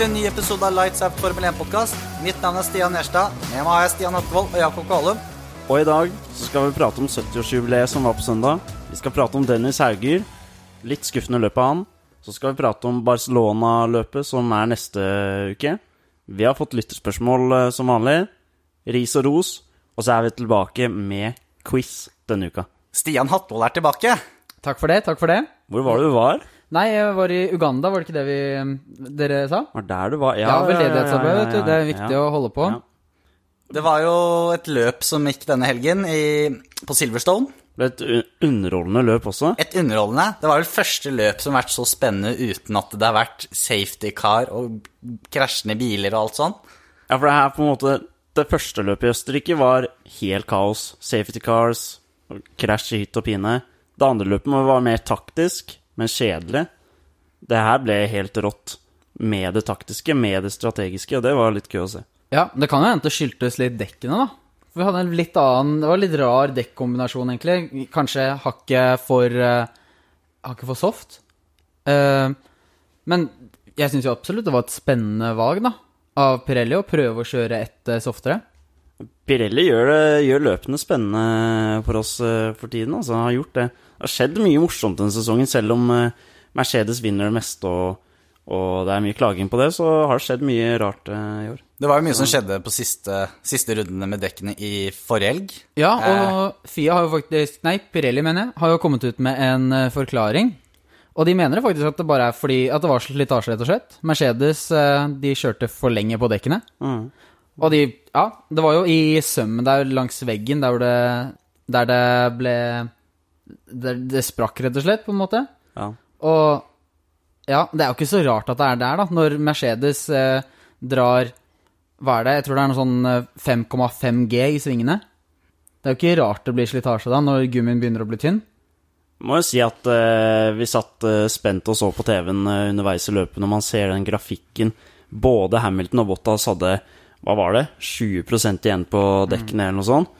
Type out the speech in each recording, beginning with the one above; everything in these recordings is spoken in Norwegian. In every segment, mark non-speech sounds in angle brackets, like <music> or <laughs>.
Til en ny episode av Lights Out Formel 1-podkast. Mitt navn er Stian Gjerstad. Med meg har jeg Stian Hattevold og Jakob Kvalum. Og i dag så skal vi prate om 70-årsjubileet som var på søndag. Vi skal prate om Dennis Hauger. Litt skuffende løp av han. Så skal vi prate om Barcelona-løpet, som er neste uke. Vi har fått lytterspørsmål eh, som vanlig. Ris og ros. Og så er vi tilbake med quiz denne uka. Stian Hatvold er tilbake. Takk for det. takk for det. Hvor var det du var? Nei, jeg var i Uganda, var det ikke det vi, dere sa? Var det der du var? Ja, veldedighetsarbeid, vet du. Det er viktig ja. å holde på. Ja. Det var jo et løp som gikk denne helgen i, på Silverstone. Et underholdende løp også. Et underholdende. Det var vel første løp som har vært så spennende uten at det har vært safety car og krasjende biler og alt sånn. Ja, for det her på en måte Det første løpet i Østerrike var helt kaos. Safety cars, krasj i hytt og pine. Det andre løpet var mer taktisk, men kjedelig. Det her ble helt rått. Med det taktiske, med det strategiske, og det var litt gøy å se. Ja, det kan jo hende det skyldtes litt dekkene, da. For vi hadde en litt annen Det var en litt rar dekkombinasjon, egentlig. Kanskje hakket for uh, Hakket for soft. Eh, men jeg syns jo absolutt det var et spennende valg, da. Av Pirelli å prøve å kjøre ett eh, softere. Pirelli gjør, det, gjør løpene spennende for oss eh, for tiden. Altså, Han har gjort det. Det har skjedd mye morsomt denne sesongen, selv om eh, Mercedes vinner det meste og, og det er mye klaging på det, så har det skjedd mye rart eh, i år. Det var jo mye som skjedde på siste, siste rundene med dekkene i forrige helg. Ja, og Fia har jo faktisk Nei, Pirelli, mener jeg, har jo kommet ut med en eh, forklaring. Og de mener det faktisk at det bare er fordi at det var slitasje, rett og slett. Mercedes eh, de kjørte for lenge på dekkene. Mm. Og de Ja, det var jo i sømmen der langs veggen der det Der det ble Der det sprakk, rett og slett, på en måte. Ja. Og ja, det er jo ikke så rart at det er der, da. Når Mercedes eh, drar Hva er det? Jeg tror det er noe sånn eh, 5,5 G i svingene. Det er jo ikke rart det blir slitasje da, når gummien begynner å bli tynn. Må jo si at eh, vi satt eh, spent og så på TV-en eh, underveis i løpet når man ser den grafikken. Både Hamilton og Bottas hadde, hva var det, 20% igjen på dekkene eller noe sånt.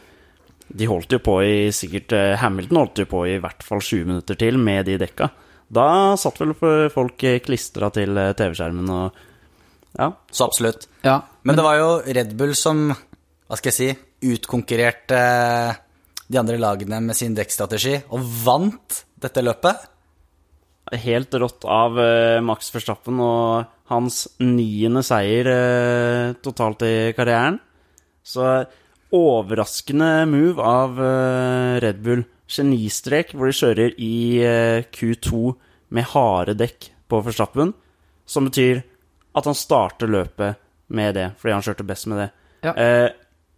De holdt jo på i sikkert eh, Hamilton holdt jo på i hvert fall 20 minutter til med de dekka. Da satt vel folk klistra til eh, TV-skjermen og Ja. Så absolutt. Ja, Men det var jo Red Bull som, hva skal jeg si, utkonkurrerte de andre lagene med sin dekkstrategi og vant dette løpet. Helt rått av eh, Max Verstappen og hans niende seier eh, totalt i karrieren. Så overraskende move av eh, Red Bull. Genistrek hvor de kjører i eh, Q2 med harde dekk på Verstappen, som betyr at han starter løpet med det, fordi han kjørte best med det. Ja. Eh,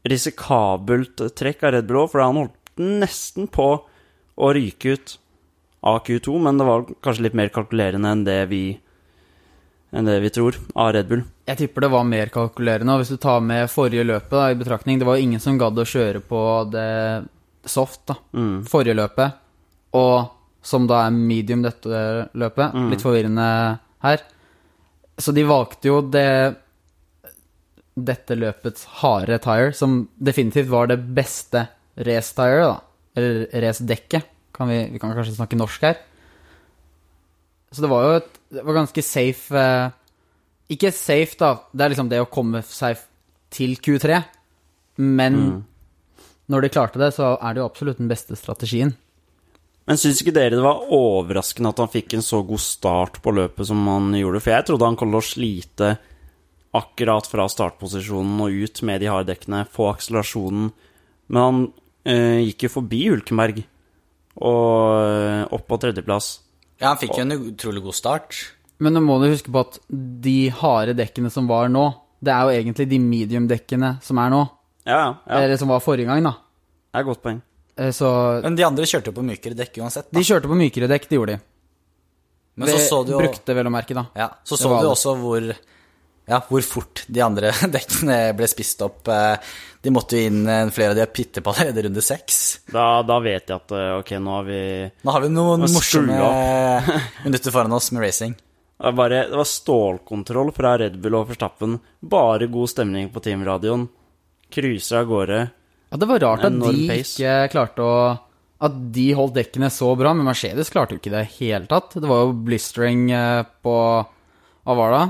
risikabelt trekk av Red Bull òg, for han holdt nesten på å ryke ut av Q2, men det var kanskje litt mer kalkulerende enn det vi enn det vi tror av Red Bull. Jeg tipper det var mer kalkulerende. Og hvis du tar med forrige løpet da, i betraktning Det var jo ingen som gadd å kjøre på det soft, da. Mm. Forrige løpet. Og som da er medium dette løpet. Litt forvirrende her. Så de valgte jo det dette løpets harde tire, som definitivt var det beste race-tire, da. Eller race-dekket. Kan vi, vi kan kanskje snakke norsk her. Så det var jo et Det var ganske safe eh, Ikke safe, da. Det er liksom det å komme seg til Q3. Men når de klarte det, så er det jo absolutt den beste strategien. Men syns ikke dere det var overraskende at han fikk en så god start på løpet som han gjorde? For jeg trodde han kom til å slite akkurat fra startposisjonen og ut med de harde dekkene, få akselerasjonen. Men han øh, gikk jo forbi Hulkenberg og øh, opp på tredjeplass. Ja, han fikk jo en utrolig god start. Men nå må du huske på at de harde dekkene som var nå, det er jo egentlig de medium-dekkene som er nå. Ja, ja. ja. Eller som var forrige gang, da. Det er et godt poeng. Eh, Så Men de andre kjørte jo på mykere dekk uansett. Da. de kjørte på mykere dekk, det gjorde de. Men så Det så du jo Brukte vel å merke, da. Ja, så så du også hvor, ja, hvor fort de andre <laughs> dekkene ble spist opp. Eh, De måtte jo inn flere av de pitte på allerede runde seks. Da, da vet jeg at eh, ok, nå har vi Nå har vi noen morsomme minutter foran oss med racing. Det var, bare, det var stålkontroll fra Red Bull og Verstappen. Bare god stemning på teamradioen. Cruiser av gårde. Ja, det var rart at de pace. ikke klarte å At de holdt dekkene så bra, men Mercedes klarte jo ikke det i det hele tatt. Det var jo blistering eh, på Hva var det?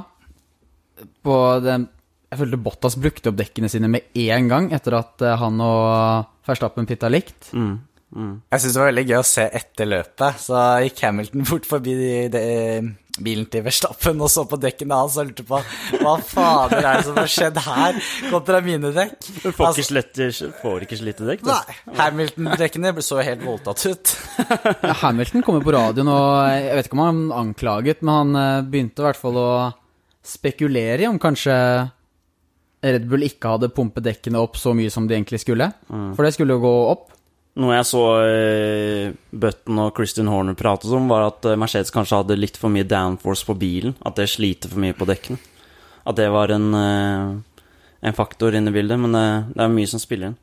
på den Jeg følte Bottas brukte opp dekkene sine med én gang etter at eh, han og Verstappen pitta likt. Mm. Mm. Jeg syns det var veldig gøy å se etter løpet. Så gikk Hamilton fort forbi de, de, bilen til Verstappen og så på dekkene hans og lurte på hva fader er det som har skjedd her kontra mine dekk. Du får Altså, ikke, slette, får ikke slitte dekk, da? Nei, Hamilton-dekkene så helt voldtatt ut. Ja, Hamilton kommer på radioen og Jeg vet ikke om han anklaget, men han eh, begynte i hvert fall å spekulere i om kanskje Red Bull ikke hadde pumpet dekkene opp så mye som de egentlig skulle. For det skulle jo gå opp. Noe jeg så eh, Button og Christian Horner pratet om, var at eh, Mercedes kanskje hadde litt for mye downforce på bilen. At det sliter for mye på dekkene. At det var en, eh, en faktor inne i bildet, men det, det er mye som spiller inn.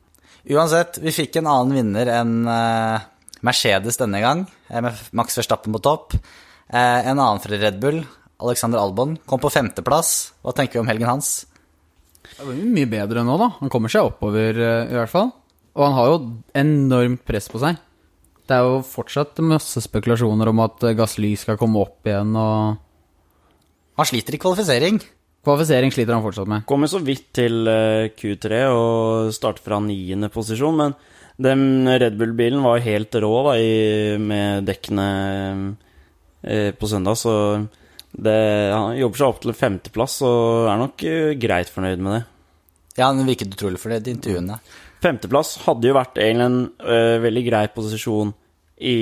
Uansett, vi fikk en annen vinner enn Mercedes denne gang, med Max Verstappen på topp. Eh, en annen fra Red Bull, Alexander Albon, kom på femteplass. Hva tenker vi om helgen hans? Det var mye bedre nå, da. Han kommer seg oppover, i hvert fall. Og han har jo enormt press på seg. Det er jo fortsatt masse spekulasjoner om at gassly Gasly skal komme opp igjen, og Han sliter i kvalifisering. Kvalifisering sliter han fortsatt med. Kommer så vidt til eh, Q3 og starter fra niende posisjon, men den Red Bull-bilen var helt rå da, i, med dekkene eh, på søndag, så det, han jobber seg opp til femteplass og er nok eh, greit fornøyd med det. Ja, han virket utrolig fornøyd i intervjuene. Femteplass hadde jo vært egentlig en uh, veldig grei posisjon i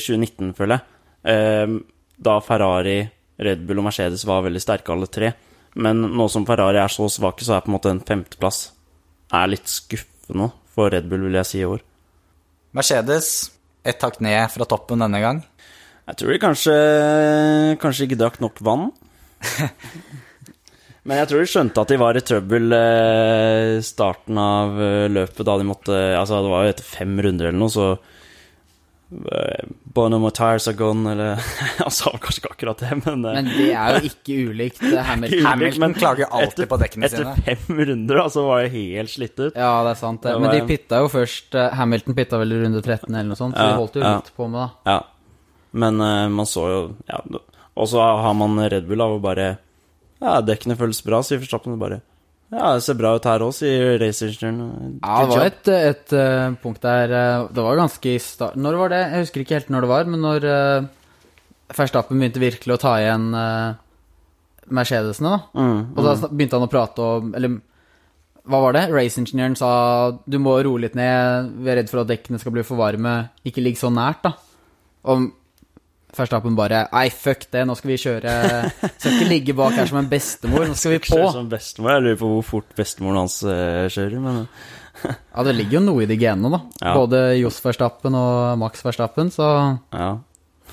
2019, føler jeg. Uh, da Ferrari, Red Bull og Mercedes var veldig sterke, alle tre. Men nå som Ferrari er så svake, så er på en måte en femteplass er litt skuffende for Red Bull, vil jeg si, i år. Mercedes ett hakk ned fra toppen denne gang. Jeg tror de kanskje, kanskje ikke drakk nok vann. <laughs> Men jeg tror de skjønte at de var i trøbbel eh, starten av eh, løpet, da de måtte Altså, det var jo etter fem runder eller noe, så eh, Bono tires are gone, eller <laughs> Han sa vel kanskje ikke akkurat det, men, eh, Men det er jo ikke ulikt <laughs> Hamilton. Hamilton klager alltid etter, på dekkene etter sine. fem runder, da, så var jeg helt slitt ut. Ja, det er sant. det. Men de pitta jo først Hamilton pitta vel i runde 13 eller noe sånt, så Ja, de holdt jo ja. litt på med, da. Ja. Men man så jo ja, Og så har man Red Bull, av å bare Ja, dekkene føles bra, sier Forstappen Bare Ja, det ser bra ut her òg, sier raceingeniøren. Ja, det var et, et et, punkt der eh, Det var ganske i start... Når var det? Jeg husker ikke helt når det var, men når uh, Verstappen begynte virkelig å ta igjen uh, Mercedesene, da. Mm, Og da begynte han å prate om Eller hva var det? Raceingeniøren sa du må roe litt ned, vi er redd for at dekkene skal bli for varme, ikke ligg så nært, da. Og Verstappen bare Nei, fuck det, nå skal vi kjøre Skal ikke ligge bak her som en bestemor, nå skal vi på. Som bestemor. Jeg lurer på hvor fort bestemoren hans eh, kjører, men Ja, det ligger jo noe i de genene, da. Ja. Både Johs Verstappen og Max Verstappen, så ja.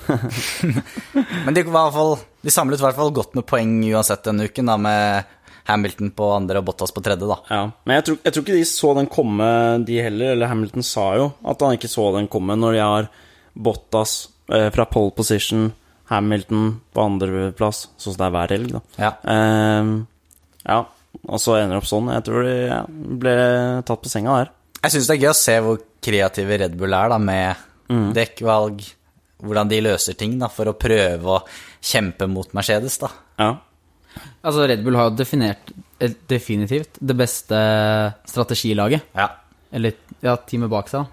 <laughs> Men de, var i hvert fall, de samlet i hvert fall godt med poeng uansett denne uken, da, med Hamilton på andre og Bottas på tredje, da. ja. Men jeg tror, jeg tror ikke de så den komme, de heller. Eller Hamilton sa jo at han ikke så den komme, når de har Bottas fra pole position, Hamilton på andreplass, sånn som det er hver helg, da. Ja. Ehm, ja, og så ender det opp sånn. Jeg tror de ja, ble tatt på senga der. Jeg syns det er gøy å se hvor kreative Red Bull er da, med dekkvalg, hvordan de løser ting da, for å prøve å kjempe mot Mercedes. da. Ja. Altså, Red Bull har jo definert eh, definitivt det beste strategilaget. Ja. Eller ja, teamet bak seg.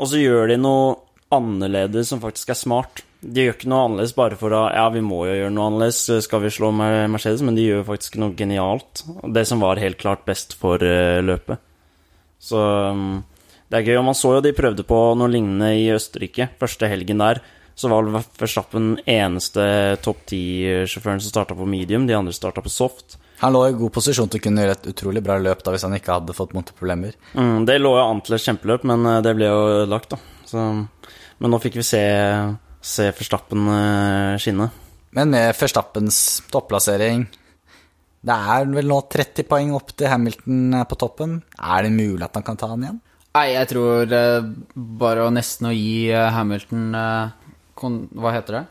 Og så gjør de noe annerledes som faktisk er smart. De gjør ikke noe annerledes bare for å Ja, vi må jo gjøre noe annerledes, skal vi slå med Mercedes? Men de gjør faktisk noe genialt. Det som var helt klart best for eh, løpet. Så um, det er gøy. Og man så jo de prøvde på noe lignende i Østerrike. Første helgen der så var Verstappen eneste topp ti-sjåføren som starta på medium. De andre starta på soft. Han lå i god posisjon til å kunne gjøre et utrolig bra løp da, hvis han ikke hadde fått motorproblemer. Mm, det lå jo an til et kjempeløp, men eh, det ble jo lagt, da. Så, men nå fikk vi se, se Verstappen eh, skinne. Men med Forstappens topplassering Det er vel nå 30 poeng opp til Hamilton eh, på toppen. Er det mulig at han kan ta han igjen? Nei, jeg tror eh, bare å nesten å gi Hamilton kon, Hva heter det?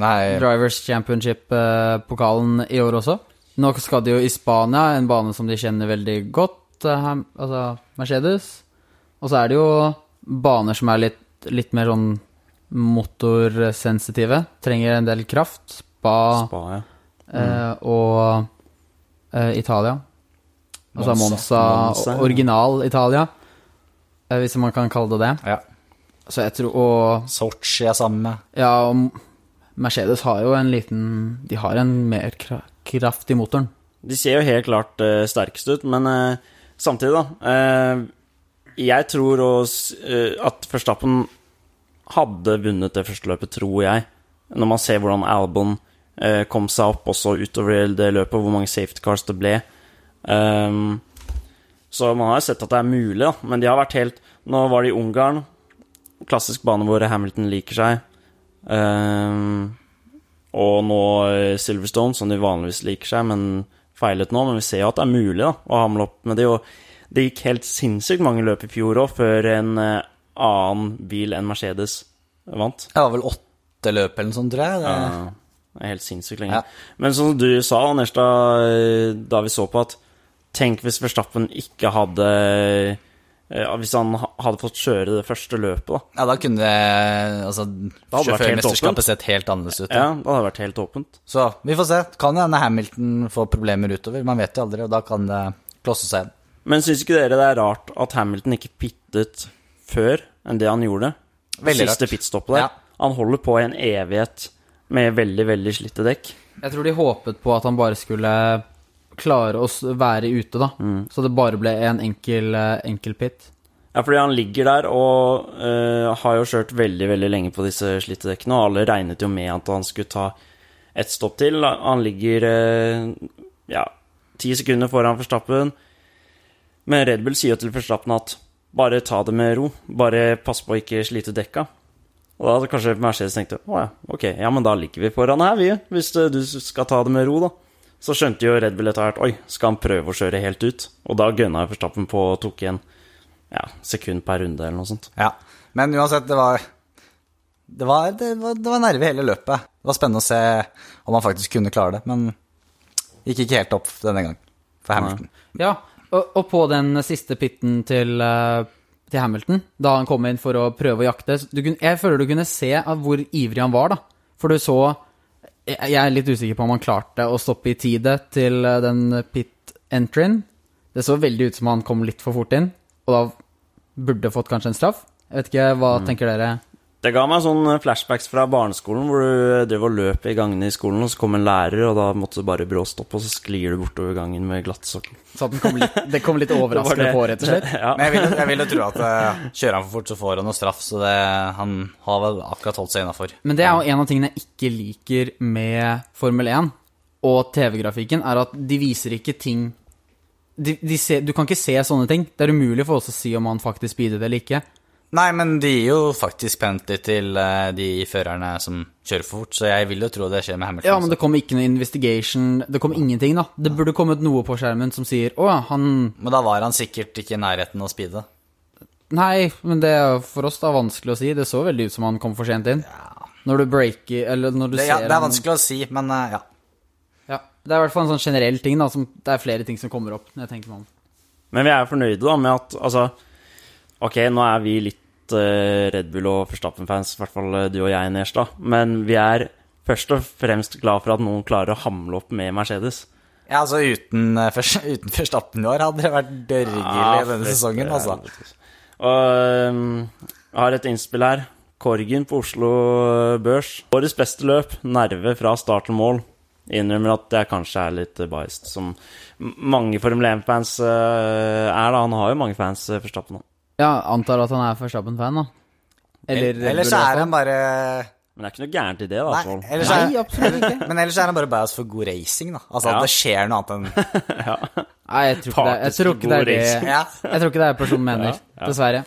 Nei, Drivers Championship-pokalen i år også. Nå skal de jo i Spania, en bane som de kjenner veldig godt, altså Mercedes. Og så er det jo baner som er litt, litt mer sånn motorsensitive. Trenger en del kraft. Spa, Spa, ja. eh, og eh, Italia. Altså Monza. Monza, original Italia, eh, hvis man kan kalle det det. Ja. Så jeg tror Og Sochi er sammen med. ja, og Mercedes har jo en liten De har en mer kra kraft i motoren. De ser jo helt klart eh, sterkest ut, men eh, samtidig, da eh, Jeg tror også, eh, at Førstappen hadde vunnet det første løpet, tror jeg. Når man ser hvordan Albon eh, kom seg opp også utover det løpet, hvor mange safety cars det ble. Um, så man har sett at det er mulig, da. Men de har vært helt Nå var det i Ungarn. Klassisk bane hvor Hamilton liker seg. Um, og nå eh, Silverstone, som de vanligvis liker seg, men feilet nå. Men vi ser jo at det er mulig da, å hamle opp med det. Og det gikk helt sinnssykt mange løp i fjor òg, før en eh, annen bil enn Mercedes vant. Det var vel åtte løp eller noe sånt, tror jeg. Det, Ja, det er helt sinnssykt lenge. Ja. Men som du sa, Anders, eh, da vi så på at Tenk hvis Verstappen ikke hadde eh, Hvis han hadde fått kjøre det første løpet, da. ja, da kunne det, altså, sjåførmesterskapet sett helt annerledes ut. Ja, det hadde vært helt åpent. Så vi får se. Kan hende Hamilton får problemer utover. Man vet jo aldri, og da kan det klosse seg igjen. Men syns ikke dere det er rart at Hamilton ikke pittet før enn det han gjorde? Veldig Siste pitstoppet der. Ja. Han holder på i en evighet med veldig, veldig slitte dekk. Jeg tror de håpet på at han bare skulle klare å være ute, da. Så det bare ble en enkel, eh, enkel pit. Ja, fordi han ligger der og uh, har jo kjørt veldig, veldig lenge på disse slitte dekkene, og alle regnet jo med at han skulle ta ett stopp til. Han ligger uh, ja, ti sekunder foran Verstappen. Men Red Bull sier jo til Verstappen at bare ta det med ro, bare pass på å ikke slite dekka. Og da hadde kanskje Mercedes tenkt å ja, ok, ja, men da ligger vi foran her, vi, hvis eh, du skal ta det med ro, da. Så skjønte jo Red Bull etter hvert oi, skal han prøve å kjøre helt ut? Og da gønna jo Verstappen på og tok igjen ja, sekund per runde eller noe sånt. Ja. Men uansett, det var det var, det, var, det var nerve i hele løpet. Det var spennende å se om han faktisk kunne klare det, men gikk ikke helt opp denne gang for Hamilton. Ja, og, og på den siste pitten til, eh, til Hamilton, da han kom inn for å prøve å jakte du, kunne- Jeg føler du kunne se hvor ivrig han var, da. For du så Jeg jeg er litt usikker på om han klarte å stoppe i tide til eh, den pit entryen. Det så veldig ut som han kom litt for fort inn, og da burde fått kanskje en straff. Jeg vet ikke, Hva tenker dere? Det ga meg sånne flashbacks fra barneskolen, hvor du drev og løp i gangene i skolen, og så kom en lærer, og da måtte du bare bråstoppe, og så sklir du bortover gangen med glattsokken. Så at den kom litt, det kom litt <laughs> overraskende på, rett og slett? <laughs> Ja. Men jeg vil, jeg vil jo tro at eh, kjører han for fort, så får han noe straff, så det, han har vel akkurat holdt seg innafor. Men det er jo en av tingene jeg ikke liker med Formel 1 og TV-grafikken, er at de viser ikke ting de, de ser, Du kan ikke se sånne ting. Det er umulig for oss å si om han faktisk speedet eller ikke. Nei, men de gir jo faktisk penalty til eh, de førerne som kjører for fort, så jeg vil jo tro det skjer med Hamilton. Ja, men det kom ikke noe investigation. Det kom ingenting, da. Det burde kommet noe på skjermen som sier Å, han Men da var han sikkert ikke i nærheten av å speede. Nei, men det er for oss da vanskelig å si. Det så veldig ut som han kom for sent inn. Ja. Når du breaker Eller når du Det, ja, det er han- vanskelig å si, men eh, ja. Ja, Det er i hvert fall en sånn generell ting, da. Som, det er flere ting som kommer opp når jeg tenker meg om. Men vi er fornøyde da med at Altså, ok, nå er vi litt uh, Red Bull og Forstappen-fans, i hvert fall eh, du og jeg, Nerstad. Men vi er først og fremst glad for at noen klarer å hamle opp med Mercedes. Ja, altså uten, eh, først, <laughs> uten Forstappen i år hadde det vært dørgelig denne sesongen, altså. Og um, jeg har et innspill her. Korgen på Oslo Børs. Årets beste løp. Nerve fra start til mål. Innrømmer at jeg kanskje er litt biased, som mange Formel 1-fans er. da Han har jo mange fans, Forstappen. Ja, antar at han er Verstappen-fan, da. Eller, Eller så er han bare Men det er ikke noe gærent i det, da. Nei, ellers er, Nei, absolutt ikke. <laughs> men ellers er han bare bias for god racing, da. Altså Ja. at det skjer noe annet enn <laughs> Nei, jeg tror ikke det, jeg tror ikke det er det Jeg tror ikke det er personen mener, dessverre.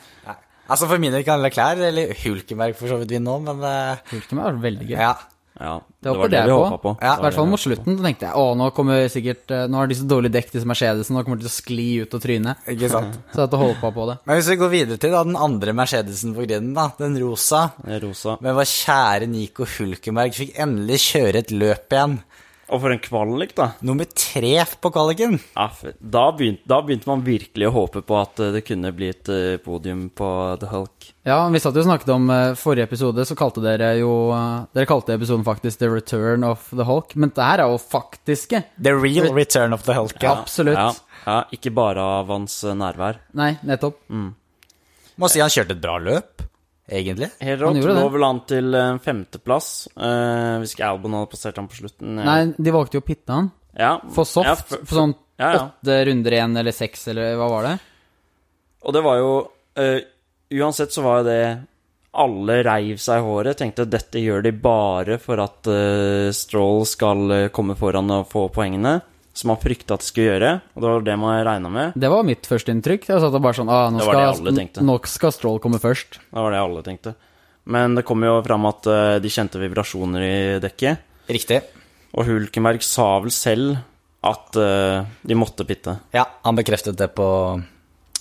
Altså For min del kan Leclerc eller Hulkenberg for så vidt vinne nå, men eh, Hulkenberg er veldig gøy. ja. Ja, Det var det vi på. håpet på. Ja. I hvert fall mot slutten. Da tenkte jeg å, nå kommer sikkert eh, Nå har de så dårlig dekk, disse Mercedesene, nå kommer de til å skli ut og tryne. Ikke sant. <laughs> Så jeg håpa på det. Men hvis vi går videre til da, den andre Mercedesen på griden, da, den rosa er Rosa. Men vår kjære Nico Hulkenberg fikk endelig kjøre et løp igjen. Og for en kvalik, da. Nummer tre på kvaliken. Ja, da, begynte, da begynte man virkelig å håpe på at eh, det kunne bli et eh, podium på The Hulk. Ja, vi satt jo og snakket om eh, forrige episode, så kalte dere jo Dere kalte episoden faktisk The Return of the Hulk, men det her er jo faktiske. The real return of the Hulk. Ja. Absolutt. Ja, ja, ikke bare av hans nærvær. Nei, nettopp. Må si han kjørte et bra løp, egentlig. Helt Han rått. Lå vel an til femteplass, uh, hvis ikke Albon hadde passert ham på slutten. Nei, de valgte jo å pitte han. ja, For soft. ja, for- for sånn ja, ja. åtte runder igjen, eller seks, eller hva var det? Og det var jo uh, Uansett så var jo det Alle reiv seg i håret. Tenkte dette gjør de bare for at uh, Stroll skal eh, komme foran og få poengene. Som man frykta at det skulle gjøre. Og det var det man regna med. Det var mitt førsteinntrykk. Jeg satt og bare sånn ah, nå, skal, nå skal Stroll komme først. Det var det alle tenkte. Men det kom jo fram at eh, de kjente vibrasjoner i dekket. Riktig. Og Hulkenberg sa vel selv at eh, de måtte pitte. Ja, han bekreftet det på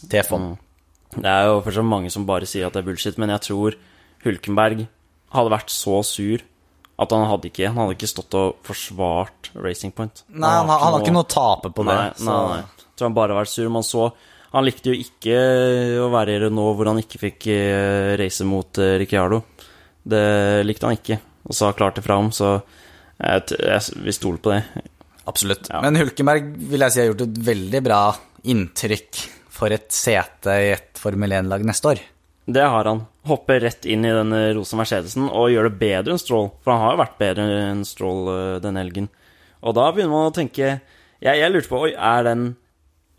TFON. Det er jo fortsatt mange som bare sier at det er bullshit, men jeg tror Hulkenberg hadde vært så sur at han hadde ikke, han hadde ikke stått og forsvart Racing Point. Nei, han, har- han har ikke noe å tape på det. Nei, nei, nei. Jeg tror han bare har vært sur. Man så Han likte jo ikke å være i Renault hvor han ikke fikk eh, race mot eh, Ricciardo. Det likte han ikke, og sa klart ifra om, så jeg, jeg, vi stoler på det. Absolutt. Ja. Men Hulkenberg vil jeg si har gjort et veldig bra inntrykk for et sete i et Formel 1-lag neste år. Det har han. Hopper rett inn i den eh, rosa Mercedesen og gjør det bedre enn Stroll. For han har jo vært bedre enn Stroll eh, denne helgen. Og da begynner man å tenke Jeg, jeg lurte på Oi, er den,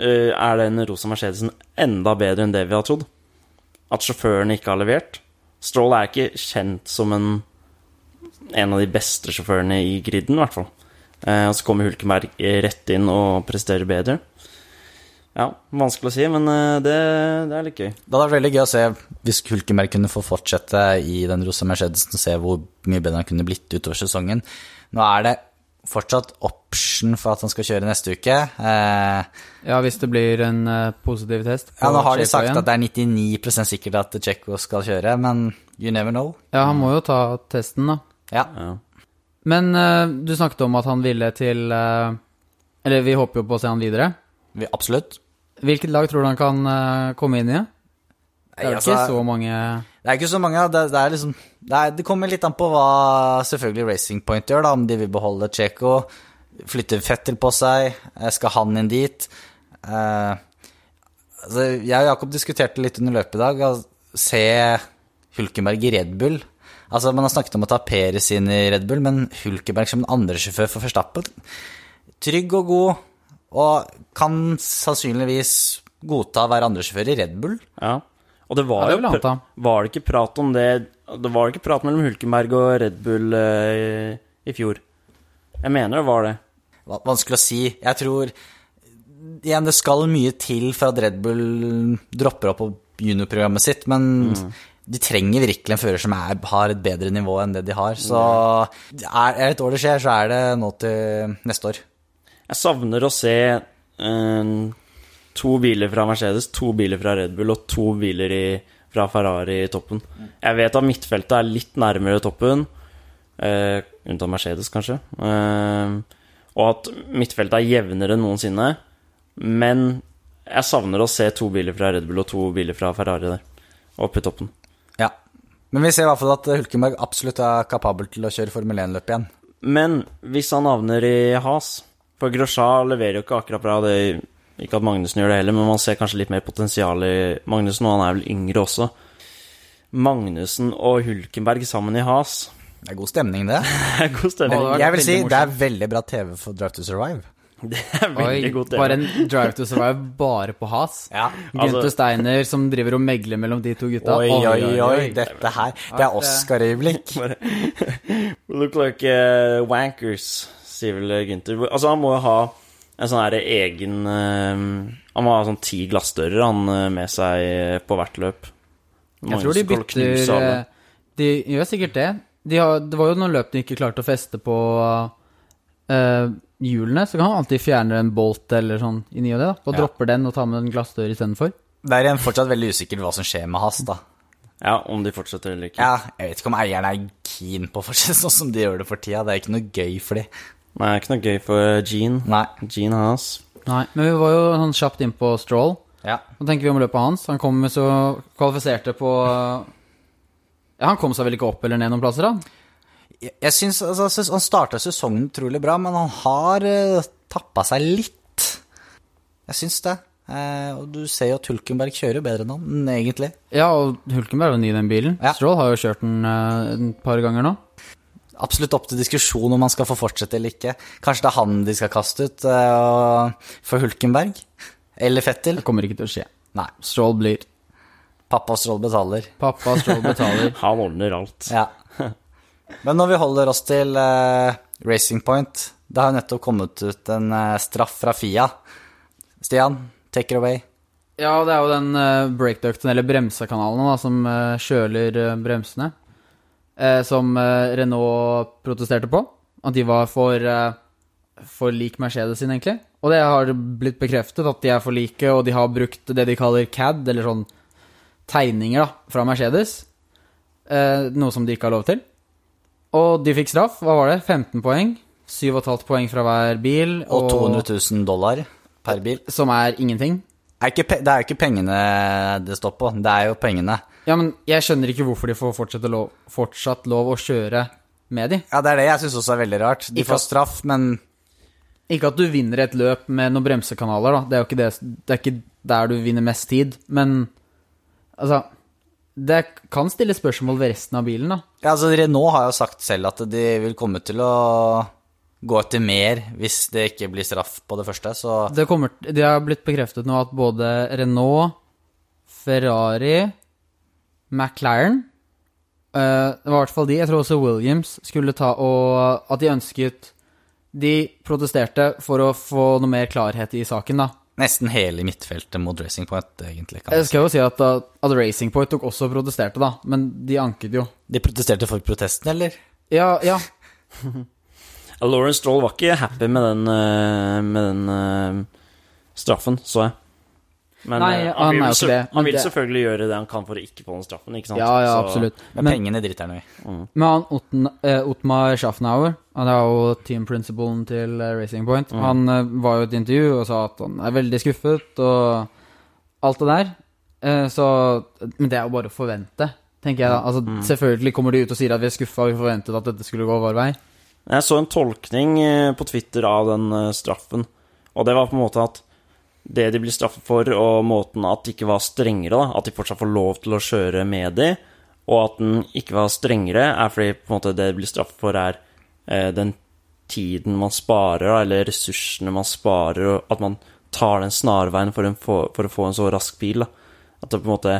eh, er den rosa Mercedesen enda bedre enn det vi har trodd? At sjåførene ikke har levert? Stroll er ikke kjent som en en av de beste sjåførene i griden, i hvert fall. Eh, og så kommer Hulkenberg rett inn og presterer bedre. Ja, vanskelig å si, men eh, det, det er litt gøy. Det hadde vært veldig gøy å se hvis Hulkenberg kunne få fortsette i den rosa Mercedesen, og se hvor mye bedre han kunne blitt utover sesongen. Nå er det fortsatt option for at han skal kjøre neste uke. Eh, Ja, hvis det blir en eh, positiv test. ja, nå har de sagt igjen. at det er 99% sikkert at Tsjekko skal kjøre, men you never know. Ja, han må jo ta testen, da. Ja. Ja. Men eh, du snakket om at han ville til eh, Eller vi håper jo på å se han videre. Vi, absolutt. Hvilket lag tror du han kan eh, komme inn i? Det er altså- ikke så mange Det er ikke så mange. Det, det, liksom, det, er, det kommer litt an på hva selvfølgelig Racing Point gjør, da, om de vil beholde Tsjeko. Flytter Fettel på seg? eh, Skal han inn dit? Eh, altså, jeg og Jakob diskuterte litt under løpet i dag. Altså, Se Hulkenberg i Red Bull. Altså, Man har snakket om å ta Peres inn i Red Bull, men Hulkenberg som en andresjåfør for Verstappen Trygg og god, og kan sannsynligvis godta å være andresjåfør i Red Bull. Ja. Og det var Ja, det jo. Var det ikke prat om det Det var ikke prat mellom Hulkenberg og Red Bull eh, i fjor? Jeg mener det var det. Vanskelig å si. Jeg tror Igjen, det skal mye til for at Red Bull dropper opp på juniorprogrammet sitt, men de trenger virkelig en fører som er, har et bedre nivå enn det de har. Så er er det et år det skjer, så er det nå til neste år. Jeg savner å se eh, to biler fra Mercedes, to biler fra Red Bull og to biler i, fra Ferrari i toppen. Jeg vet at midtfeltet er litt nærmere toppen, eh, unntatt Mercedes, kanskje. Eh, og at midtfeltet er jevnere enn noensinne. Men jeg savner å se to biler fra Red Bull og to biler fra Ferrari der, oppe i toppen. Ja. Men vi ser i hvert fall at Hulkenberg absolutt er kapabel til å kjøre Formel 1-løp igjen. Men hvis han havner i has For Grosjean leverer jo ikke akkurat bra. Det ikke at Magnussen gjør det heller, men man ser kanskje litt mer potensial i Magnussen, og han er vel yngre også. Magnussen og Hulkenberg sammen i has Det er god stemning, det. <laughs> Det er god stemning. det Jeg vil si morsomt. det er veldig bra TV for Drive to Survive. <laughs> Det er veldig Oi, god bare TV. en drive to survive bare på has. <laughs> Ja. Gunther Altså- Steiner som driver og megler mellom de to gutta. Oi, oi, oi, dette her. Det er Oscar-øyeblikk. Look like uh, wankers, sier vel Gunther. Altså, han må jo ha en sånn her egen eh, Han må ha sånn ti glassdører han eh, med seg på hvert løp. Jeg tror de bytter eh, De gjør sikkert det. De har, det var jo noen løp de ikke klarte å feste på uh, hjulene, så kan han alltid fjerne en bolt eller sånn i ny og det. da, Og Ja. dropper den og tar med en glassdør istedenfor. Det er igjen fortsatt veldig usikkert hva som skjer med Has, da. Ja, om de fortsetter eller ikke. Ja, jeg vet ikke om eierne er keen på å fortsette sånn som de gjør det for tida. Det er ikke noe gøy for de. Nei, ikke noe gøy for Gene. Nei. Gene Haas. Nei, men vi var jo sånn kjapt inn på Stroll. Ja. Hva tenker vi om løpet hans? Han kom så kvalifiserte på Ja, han kom seg vel ikke opp eller ned noen plasser, da? Jeg, jeg syns altså, synes Han starta sesongen utrolig bra, men han har uh, tappa seg litt. Jeg syns det. Uh, og du ser jo at Hulkenberg kjører bedre enn han, egentlig. Ja, og Hulkenberg er jo ny i den bilen. Ja. Stroll har jo kjørt den uh, et par ganger nå. Absolutt opp til diskusjon om han skal få fortsette eller ikke. Kanskje det er han de skal kaste ut uh, for Hulkenberg? Eller Fettel? Det kommer ikke til å skje. Nei. Stroll blir Pappa Stroll betaler. Pappa Stroll betaler. <laughs> Han ordner alt. Ja. Men når vi holder oss til uh, Racing Point Det har jo nettopp kommet ut en uh, straff fra Fia. Stian, take it away. Ja, det er jo den uh, breakducten, eller bremsekanalen, da, som uh, kjøler eh, bremsene. Eh, som eh, Renault protesterte på. At de var for, eh, for lik Mercedes sin, egentlig. Og det har blitt bekreftet at de er for like, og de har brukt det de kaller CAD, eller sånn tegninger da, fra Mercedes. Noe som de ikke har lov til. Og de fikk straff. Hva var det? 15 poeng. 7,5 poeng fra hver bil. Og 200 000 dollar per bil. Som er ingenting. Det er, ikke, det er jo ikke pengene det står på, det er jo pengene. Ja, men jeg skjønner ikke hvorfor de får fortsatt lov, fortsatt lov å kjøre med de. Ja, det er det jeg syns også er veldig rart. De Ikke får straff, men Ikke at du vinner et løp med noen bremsekanaler, da. Det er jo ikke, det, det er ikke der du vinner mest tid. Men altså Det kan stille spørsmål ved resten av bilen, da. ja, altså, Renault har jo sagt selv at de vil komme til å gå etter mer hvis det ikke blir straff på det første, så Det, kommer, De har blitt bekreftet nå at både Renault, Ferrari, McLaren Uh, Det var i hvert fall de. Jeg tror også Williams skulle ta og At de ønsket De protesterte for å få noe mer klarhet i saken, da. nesten hele midtfeltet mot Racing Point, egentlig. kan Jeg skal jo si at, at Racing Point tok også protesterte, da. Men de anket jo. De protesterte for protesten, eller? Ja, ja. <laughs> Lauren Lawrence Stroll var ikke happy med den, eh, med den eh, straffen, så jeg. Men Nei, eh, han vil, er jo ikke det, Han vil selvfølgelig gjøre det han kan for å ikke få den straffen, ikke sant? Ja, ja, Så- absolutt. Men, Men, pengene driter han i. men han Otten, eh, Ottmar Schaffnauer, han er jo team principalen til eh, Racing Point, han eh, var jo i et intervju og sa at han er veldig skuffet og alt det der. Eh, så Men det er jo bare å forvente, tenker jeg da. Altså, Selvfølgelig kommer de ut og sier at vi er skuffa, vi forventet at dette skulle gå vår vei. Jeg så en tolkning på Twitter av den straffen, og det var på en måte at det de blir straffet for, og måten at det ikke var strengere, da, at de fortsatt får lov til å kjøre med de, og at den ikke var strengere, er fordi på en måte det de blir straffet for, er eh, den tiden man sparer, da, eller ressursene man sparer, og at man tar den snarveien for, for, for å få en så rask bil. Da. At det på en måte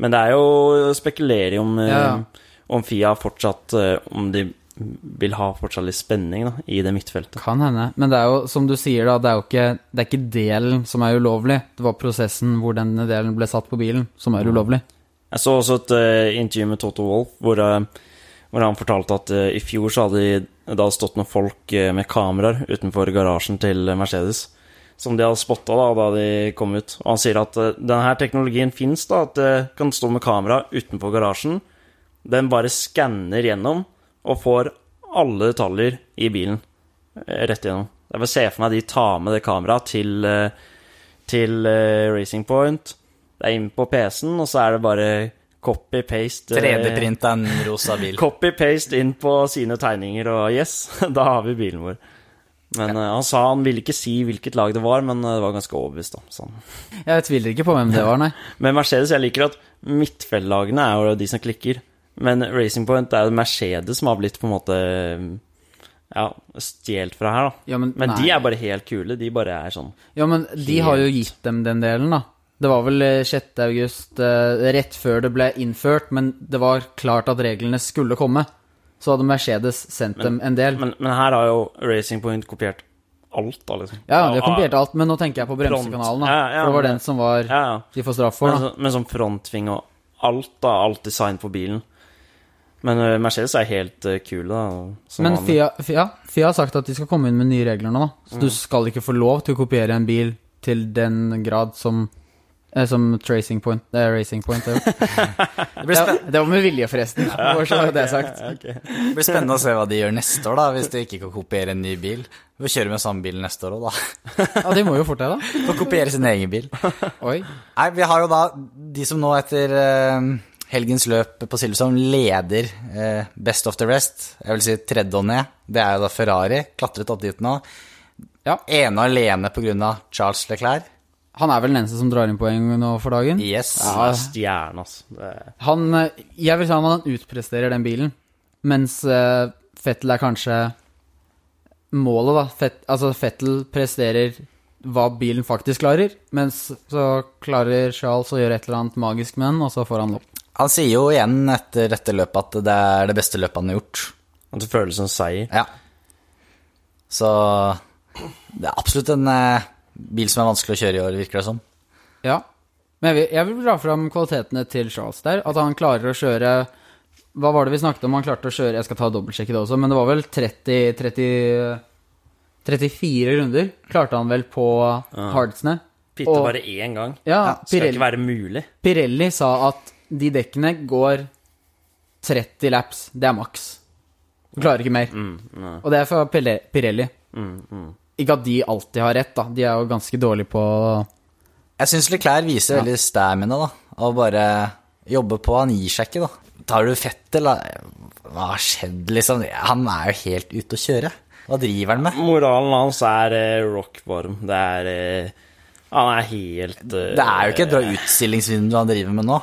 Men det er jo spekulering om, eh, Ja, ja. om Fia fortsatt eh, Om de vil ha fortsatt litt spenning da, i det midtfeltet. Kan hende. Men det er jo, som du sier, da, det er jo ikke, det er ikke delen som er ulovlig. Det var prosessen hvor denne delen ble satt på bilen, som er ulovlig. Jeg så også et uh, intervju med Toto Wolff hvor, uh, hvor han fortalte at uh, i fjor så hadde det hadde stått noen folk med kameraer utenfor garasjen til Mercedes. Som de hadde spotta da, da de kom ut. Og han sier at denne teknologien fins, at det kan stå med kamera utenfor garasjen. Den bare skanner gjennom og får alle detaljer i bilen eh, rett igjennom. Jeg vil se for meg de tar med det kameraet til, eh, til uh, Racing Point. Det er inn på PC-en, og så er det bare copy-paste 3D-printa en rosa bil. <laughs> Copy-paste inn på sine tegninger, og yes, <laughs> da har vi bilen vår. Men eh, han sa han ville ikke si hvilket lag det var, men det var ganske overbevist. da. Så. Jeg tviler ikke på hvem det var, nei. <laughs> Men Mercedes, jeg liker at midtfeltlagene er jo de som klikker. Men Racing Point er jo Mercedes som har blitt på en måte ja, stjålet fra her, da. Ja, men, Men de er bare helt kule. De bare er sånn Ja, men de har jo gitt dem den delen, da. Det var vel eh, 6. august, eh, rett før det ble innført, men det var klart at reglene skulle komme. Så hadde Mercedes sendt dem en del. men, men her har jo Racing Point kopiert alt, da, liksom. ja, de har kopiert alt, men nå tenker jeg på bremsekanalen, da. Ja, ja, for det var den som var de får straff for, Men, da. men som frontving og alt, da. Alt design på bilen. Men eh, Mercedes er helt kul, kule, da. som Men. Fia, Fia, Fia har sagt at de skal komme inn med nye regler nå, da. Så Mm. du skal ikke få lov til å kopiere en bil til den grad som Eh, Som tracing point, eh, racing point. <laughs> Det, Det det, var med vilje, forresten. Bare så det er sagt. <laughs> det blir spennende å se hva de gjør neste år, da, hvis de ikke kan kopiere en ny bil. Vi kjører med samme bil neste år òg, da. Ja, de må jo fort det, da. Få kopiere sin egen bil. Oi. Nei, vi har jo da de som nå etter eh, helgens løp på Silverstone leder eh, Best of the Rest, jeg vil si tredje og ned. Det er jo da Ferrari, klatret opp dit nå. Ja. Ene og alene pga. Charles Leclerc. Han er vel den eneste som drar inn poeng nå for dagen. Yes. Ja, stjerne, altså. Det, Han, eh, jeg vil si han, han utpresterer den bilen, mens eh, Fettel er kanskje målet, da. Fett, altså, Fettel presterer hva bilen faktisk klarer, mens så klarer Charles å gjøre et eller annet magisk med den, og så får han opp. Han sier jo igjen etter dette løpet at det er det beste løpet han har gjort. at det føles som seier. Ja. Så det er absolutt en eh, bil som er vanskelig å kjøre i år, virker det som. Ja. Men jeg vil, jeg vil dra fram kvalitetene til Charles der. At han klarer å kjøre Hva var det vi snakket om? Han klarte å kjøre Jeg skal ta dobbeltsjekke det også, men det var vel 30, 30 34 runder klarte han vel på hardsene. Pitte bare én gang. Ja, Skal Pirelli, ikke være mulig. Pirelli sa at de dekkene går 30 laps. Det er maks. Du klarer ikke mer. Mm, Og det er fra Pille- Pirelli. Ikke at de alltid har rett, da. De er jo ganske dårlige på Jeg syns Leclerc viser veldig stamina, da. Av bare jobbe på. Han gir seg ikke, da. Tar du Fettel, da Hva har skjedd, liksom? Han er jo helt ute å kjøre. Hva driver han med? Moralen hans er eh, rock bottom. Det er eh, Han er helt eh, Det er jo ikke et bra utstillingsvindu han driver med nå.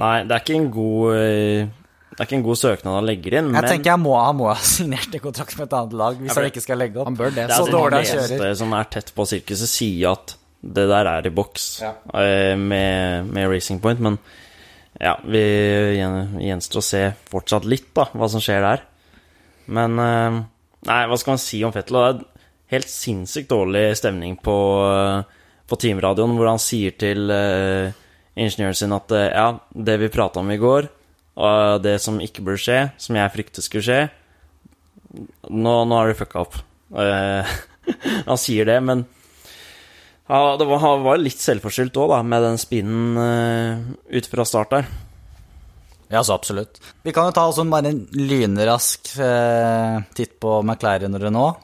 Nei, det er ikke en god eh, Det er ikke en god søknad han legger inn, Jeg men tenker jeg må, Han må ha <laughs> signert en kontrakt med et annet lag hvis han ikke skal legge opp. Han bør det. det er så dårlig han kjører. Det som er tett på sirkuset, sier at det der er i boks Ja. eh, med, med Racing Point, men ja, vi gjen- gjenstår å se fortsatt litt, da, hva som skjer der. Men eh, Nei, hva skal man si om Fettel? Det er helt sinnssykt dårlig stemning på, på teamradioen, hvor han sier til eh, ingeniøren sin at eh, ja, det vi prata om i går, og det som ikke burde skje, som jeg fryktet skulle skje Nå, nå har du fucka opp. Eh, <laughs> han sier det, men ja, det var, var litt selvforskyldt òg, da, med den spinnen uh, ut fra start der. Ja, så absolutt. Vi kan jo ta også bare en lynrask uh, titt på McLaren Renault.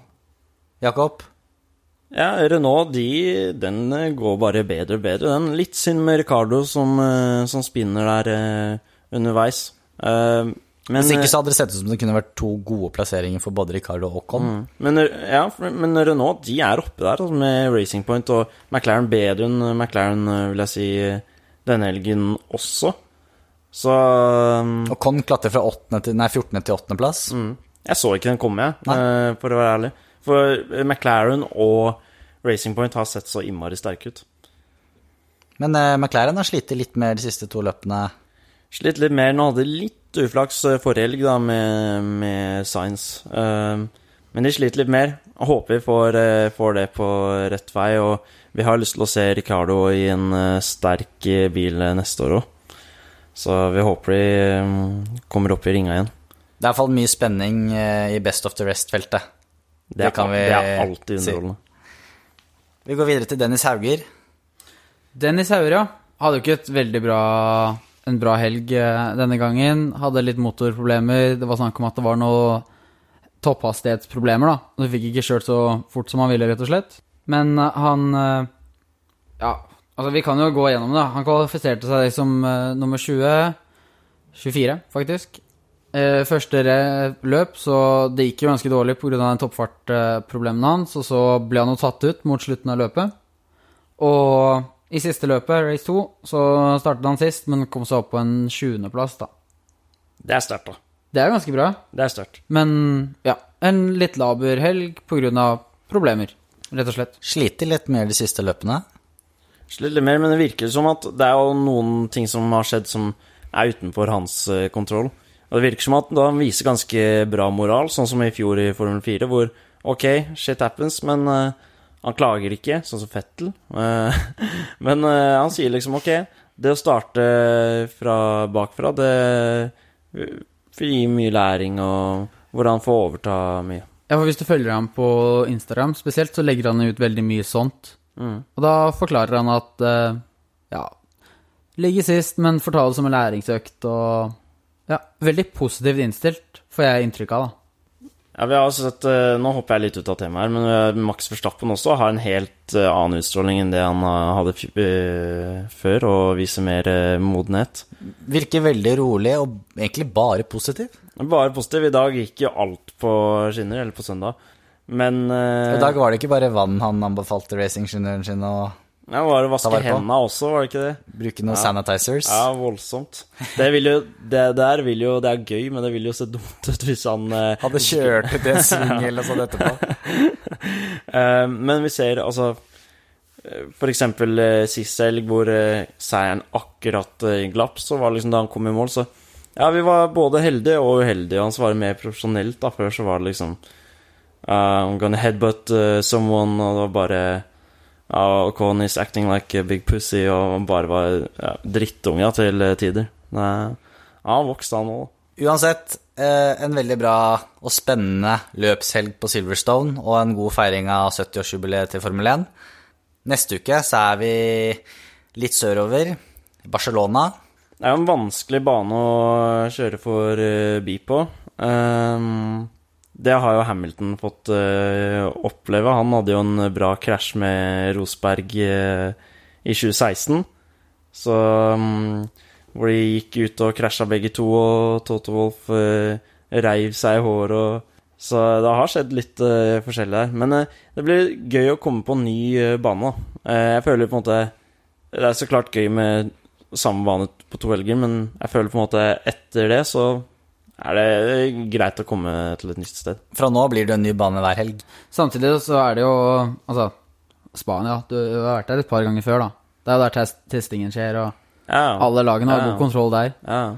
Jakob? Ja, Renault, de, den eh, går bare bedre og bedre. Den Litt synd med Ricardo som, eh, som spinner der eh, underveis. Men, Hvis ikke så hadde det sett ut som det kunne vært to gode plasseringer for både Ricardo og Haakon Mm. Men, ja, men Renault de er oppe der altså, med Racing Point, og McLaren bedre enn McLaren, vil jeg si, denne helgen også. Så um, Ocon klatrer fra 8. til, nei, 14. til 8. plass. mm, Jeg så ikke den komme, jeg, for å være ærlig. For eh, McLaren og Racing Point har sett så innmari sterke ut. Men eh, McLaren har slitt litt mer de siste to løpene. Slitt litt mer. Nå hadde de litt uflaks eh, forrige helg da, med, med Science. Um, men de sliter litt mer. Jeg håper vi får, eh, får det på rett vei. Og vi har lyst til å se Ricardo i en eh, sterk eh, bil eh, neste år òg. Så vi håper de eh, kommer opp i ringa igjen. Det er iallfall mye spenning eh, i Best of the Rest-feltet. Det, kan vi det er alltid si. Vi går videre til Dennis Hauger. Dennis Hauger, ja. Hadde jo ikke et veldig bra, en bra helg eh, denne gangen. Hadde litt motorproblemer. Det var snakk om at det var noe topphastighetsproblemer, da. Du fikk ikke kjørt så fort som han ville, rett og slett. Men eh, han eh, Ja, altså, vi kan jo gå gjennom det. Han kvalifiserte seg som nummer 20 24, faktisk. Eh, første løp, så det gikk jo ganske dårlig pga. toppfartproblemene hans. Og så ble han jo tatt ut mot slutten av løpet. Og i siste løpet, race 2, så startet han sist, men kom seg opp på en 20.-plass, da. Det er sterkt, da. Det er ganske bra, Det er sterkt. men ja, en litt laber helg pga. problemer, rett og slett. Sliter litt mer de siste løpene. Sliter litt mer, men det virker som at det er jo noen ting som har skjedd som er utenfor hans eh, kontroll. Og det virker som at da han viser ganske bra moral, sånn som i fjor i Formel 4, hvor ok, shit happens, men uh, han klager ikke, sånn som Fettel. Uh, <laughs> men uh, han sier liksom ok, det å starte fra bakfra, det gir mye læring, og hvordan får overta mye. Ja, for Hvis du følger ham på Instagram spesielt, så legger han ut veldig mye sånt. Mm. Og da forklarer han at ja, Ligge sist, men får ta det som en læringsøkt og Ja, veldig positivt innstilt, får jeg inntrykk av, da. Ja, vi har sett, eh, Nå hopper jeg litt ut av temaet her, men Max Verstappen også har en helt eh, annen utstråling enn det han eh, hadde før, og viser mer modenhet. Virker veldig rolig og egentlig bare positiv. Bare positiv. I dag gikk jo alt på skinner, eller på søndag. Men I dag var det ikke bare vann han anbefalte racingingeniøren sin å ja, var det vaske hendene også, var det ikke det? bruke noen Ja. sanitizers. Ja, voldsomt. Det, jo, det der vil jo Det er gøy, men det vil jo se dumt ut hvis han eh, Hadde kjørt ut en <laughs> sving eller sånn etterpå. uh, <laughs> men vi ser altså eh, For eksempel eh, sist helg, hvor eh, seieren akkurat eh, glapp, så var det liksom da han kom i mål, så Ja, vi var både heldige og uheldige. Han svarer mer profesjonelt, da. Før så var det liksom uh, I'm gonna headbutt uh, someone, og det var bare Ocon is acting like a big pussy, og bare var ja, drittunge til eh, tider. Nei, ja, han vokste, han òg. Uansett, eh, en veldig bra og spennende løpshelg på Silverstone og en god feiring av 70-årsjubileet til Formel 1. Neste uke så er vi litt sørover. Barcelona. Det er jo en vanskelig bane å kjøre for uh, bi på. Ehm, det har jo Hamilton fått uh, oppleve. Han hadde jo en bra krasj med Rosberg uh, i 2016. Så um, Hvor de gikk ut og krasja begge to, og Toto Wolff uh, reiv seg i håret og Så det har skjedd litt forskjellig der. Men det blir gøy å komme på en ny bane, da. Jeg føler på en måte Det er så klart gøy med samme bane på to helger, men jeg føler på en måte etter det så er det greit å komme til et nytt sted. Fra nå blir det en ny bane hver helg. Samtidig så er det jo Altså, Spania, du har vært der et par ganger før, da. Det er jo der test testingen skjer, og Ja, alle lagene har Ja. god kontroll der. ja.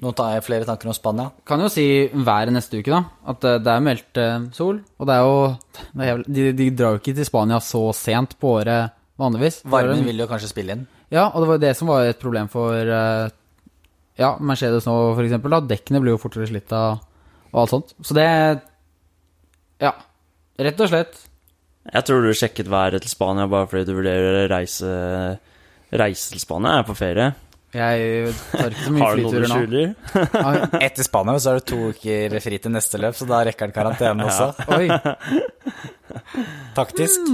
Nå tar jeg flere tanker om Spania. Kan jo si været neste uke, da. At eh, det er meldt eh, sol. Og det er jo det er jævlig- de, de drar jo ikke til Spania så sent på året vanligvis. Varmen vil jo kanskje spille inn. Ja, og det var jo det som var et problem for eh, Ja, Mercedes nå, for eksempel. Da. Dekkene blir jo fortere slitt av og alt sånt. Så det Ja. Rett og slett. Jeg tror du sjekket været til Spania bare fordi du vurderer å reise, reise til Spania. Jeg er på ferie. Jeg tar ikke så <laughs> mye Har du noe du flyturer nå. skjuler? <laughs> Ah, Etter Spania så er det to uker fri til neste løp, så da rekker han karantene <laughs> også. Oi. Taktisk.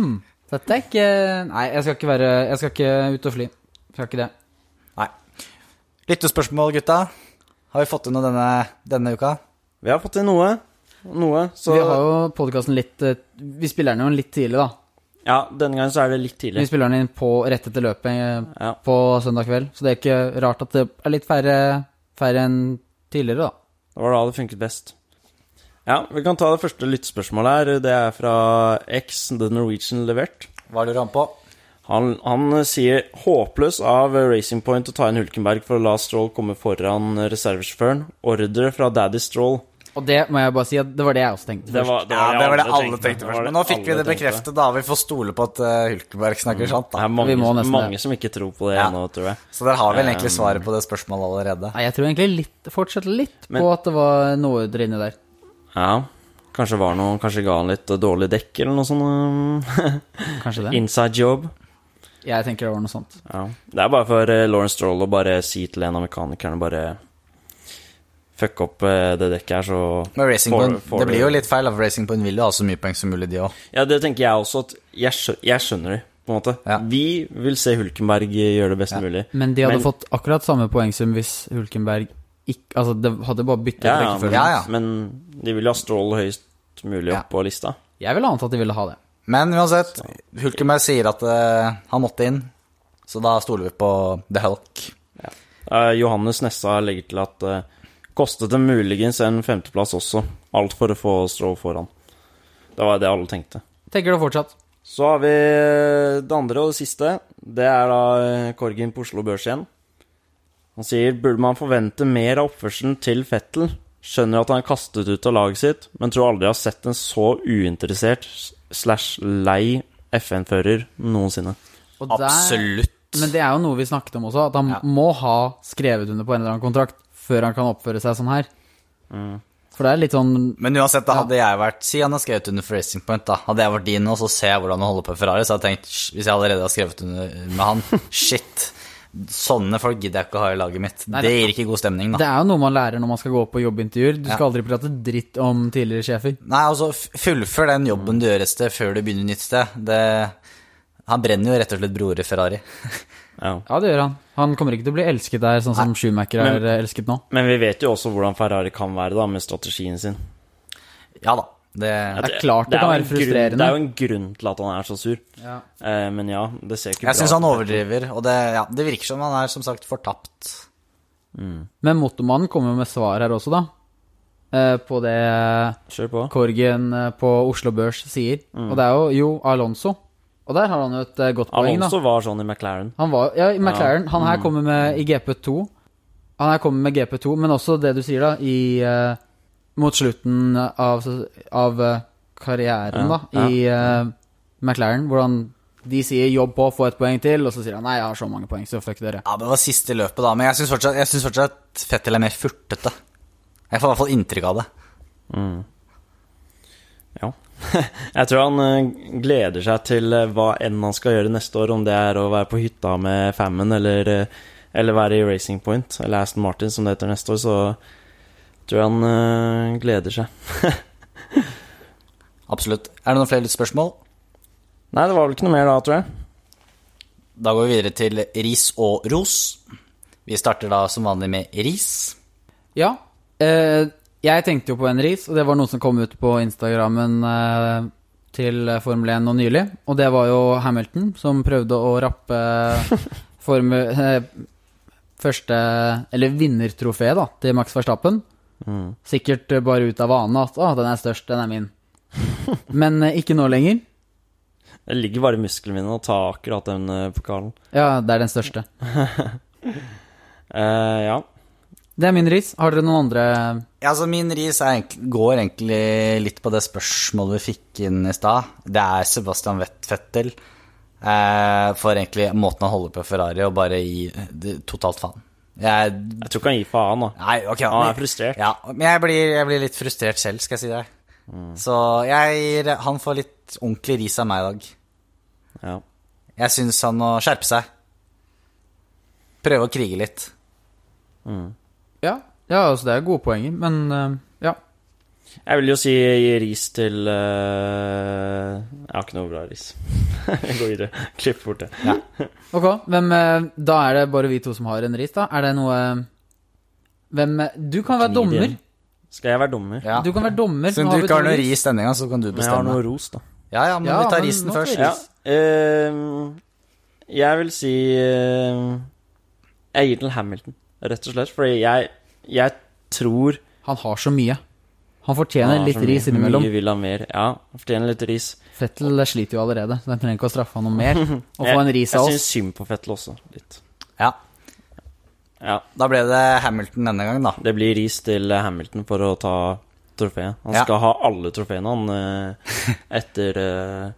Dette er ikke Nei, jeg skal ikke være Jeg skal ikke ut og fly. Jeg Skal ikke det. Lyttespørsmål, gutta. Har vi fått inn noe denne, denne uka? Vi har fått til noe. Noe. Så Vi har jo podkasten litt eh, Vi spiller den jo litt tidlig, da. ja, denne gangen så er det litt tidlig. Vi spiller den inn på, rett etter løpet eh, Ja. på søndag kveld. Så det er ikke rart at det er litt færre, færre enn tidligere, da. Det var da det funket best. Ja, vi kan ta det første lyttespørsmålet her. Det er fra X The Norwegian Levert. Hva er det du han på? Han, han sier håpløs av Racing Point å ta inn Hulkenberg for å la Stroll komme foran reservesjåføren. Ordre fra Daddy Stroll. Og det må jeg bare si at det var det jeg også tenkte Det først. var det, Ja, det var det alle tenkte først. Det var Men nå fikk vi det bekreftet, da. Vi får stole på at Hulkenberg snakker sant, Det er mange, Vi må nesten mange som ikke tror på det Ja. tror jeg. Så der har vi vel egentlig svaret på det spørsmålet allerede. Nei, jeg tror egentlig litt, fortsatt litt Men- på at det var noe der inne der. Ja, kanskje var noe Kanskje ga han litt dårlig dekk eller noe sånt. um, Kanskje det. <laughs> Inside job. Jeg tenker det var noe sånt. Ja. Det er bare for eh, Lawrence Stroll å bare si til en av mekanikerne bare Fuck opp eh, det dekket her, så Men Racing får- en, får det blir jo litt feil, Av for Racing Point vil jo ha så mye poeng som mulig, de òg. Ja, det tenker jeg også. At jeg, skjø jeg skjønner det, på en måte. Ja. Vi vil se Hulkenberg gjøre det best Ja. mulig. Men de hadde Men- fått akkurat samme poengsum hvis Hulkenberg ikke Altså, det hadde bare byttet Ja, ja, rekkefølge. men, Ja, ja. men de vil ha Stroll høyest mulig Ja. opp på lista. Jeg ville ant at de ville ha det. Men uansett, Hulkenberg sier at uh, han måtte inn, så da stoler vi på The Hulk. Eh, Johannes Nessa legger til at uh, kostet det muligens en femteplass også. Alt for å få Stroll foran. Det var det alle tenkte. Tenker det fortsatt. Så har vi det andre og det siste. Det er da Korgen på Oslo Børs igjen. Han sier burde man forvente mer av oppførselen til Fettel. Skjønner at han er kastet ut av laget sitt, men tror aldri jeg har sett en så uinteressert slash lei FN-fører noensinne. Og der- Absolutt. Men det er jo noe vi snakket om også, at han Ja. må ha skrevet under på en eller annen kontrakt før han kan oppføre seg sånn her. For det er litt sånn Men uansett, da hadde jeg vært Si han har skrevet under for Racing Point, da. Hadde jeg vært din og så ser jeg hvordan han holder på i Ferrari, så hadde jeg tenkt Hvis jeg allerede har skrevet under med han, <laughs> shit. Sånne folk gidder jeg ikke å ha i laget mitt. Nei, det gir ikke god stemning, da. Det er jo noe man lærer når man skal gå på jobbintervjuer. Du skal Ja. aldri prate dritt om tidligere sjefer. Nei, altså, fullfør den jobben du gjør et sted før du begynner nytt sted. Det, han brenner jo rett og slett brorer Ferrari. <laughs> Ja. Ja, det gjør han. Han kommer ikke til å bli elsket der, sånn som Schumacher er Men- elsket nå. Men vi vet jo også hvordan Ferrari kan være da, med strategien sin. Ja da. Det, Det er klart det det kan være frustrerende. grunn-. Det er jo en grunn til at han er så sur. Ja. Eh, men ja, det ser ikke jeg bra syns han overdriver, og det, ja, det virker som han er som sagt fortapt. Men Motormannen kommer jo med svar her også, da. Eh, På det på. Korgen eh, på Oslo Børs sier. Mm. Og det er jo jo Alonso. Og der har han jo et godt Alonso poeng, da. Alonso var sånn i McLaren. Han var, ja, i McLaren. Han Mm. her kommer med i GP2. Han her kommer med GP2, men også det du sier, da, i eh, Mot slutten av, av eh, karrieren, Ja, da, i eh, McLaren, hvordan de sier 'jobb på, få et poeng til', og så sier han 'nei, jeg har så mange poeng, så fuck dere'. Ja, Det var siste løpet, da, men jeg syns fortsatt, jeg synes fortsatt at Fettel er mer furtete. Jeg får i hvert fall inntrykk av det. Ja. <laughs> Jeg tror han eh, gleder seg til hva enn han skal gjøre neste år, om det er å være på hytta med Fammen eller, eller være i Racing Point, eller Aston Martin som det heter neste år, så tror han eh, gleder seg. <laughs> Absolutt. Er det noen flere spørsmål? Nei, det var vel ikke noe mer da, tror jeg. Da går vi videre til ris og ros. Vi starter da som vanlig med ris. Ja. Eh, jeg tenkte jo på en ris, og det var noe som kom ut på Instagrammen eh, til Formel 1 nå nylig. Og det var jo Hamilton som prøvde å rappe <laughs> Formel eh, første Eller vinnertrofeet da, til Max Verstappen. Sikkert eh, bare ut av vane at 'Å, den er størst, den er min'. <laughs> Men eh, ikke nå lenger. Det ligger bare i musklene mine å ta akkurat den eh, pokalen. Ja, det er den største. uh, <laughs> ja. Det er min ris. Har dere noen andre Ja, altså Min ris er går egentlig litt på det spørsmålet vi fikk inn i stad. Det er Sebastian Vett- Vettel. Eh, for egentlig måten han holder på Ferrari og bare gi totalt faen. Jeg Jeg tror ikke han gir faen, da. Nei, okay, Han er men- frustrert. Ja, men jeg blir, jeg blir litt frustrert selv, skal jeg si deg. Så jeg gir Han får litt ordentlig ris av meg i dag. Ja. Jeg syns han må skjerpe seg. Prøve å krige litt. Ja, ja altså det er gode poenger, men eh. Jeg vil jo si gi ris til uh, Jeg har ikke noe bra ris. <laughs> Jeg går videre. Klipp bort det. Ok, hvem, eh, da er det bare vi to som har en ris, da. Er det noe Hvem Du kan være dommer. Skal jeg være dommer? Ja. Du kan være dommer. Siden du ikke har noe ris. denne gangen, så kan du bestemme. Men jeg har noe ros, da. Ja, ja, men Ja, vi tar risen først. Ja. ehm, jeg vil si uh, Jeg gir til Hamilton, rett og slett. Fordi jeg, jeg tror Han har så mye. Han fortjener litt ris innimellom. Mye vil han mer. Ja, han fortjener litt ris. Fettel sliter jo allerede, så jeg trenger ikke å straffe han noe mer. <laughs> Og få en ris av oss. jeg syns synd på Fettel også, litt. Ja, Ja, da ble det Hamilton denne gangen, da. det blir ris til Hamilton for å ta trofeet. Han Ja. skal ha alle trofeene, han, eh, etter eh,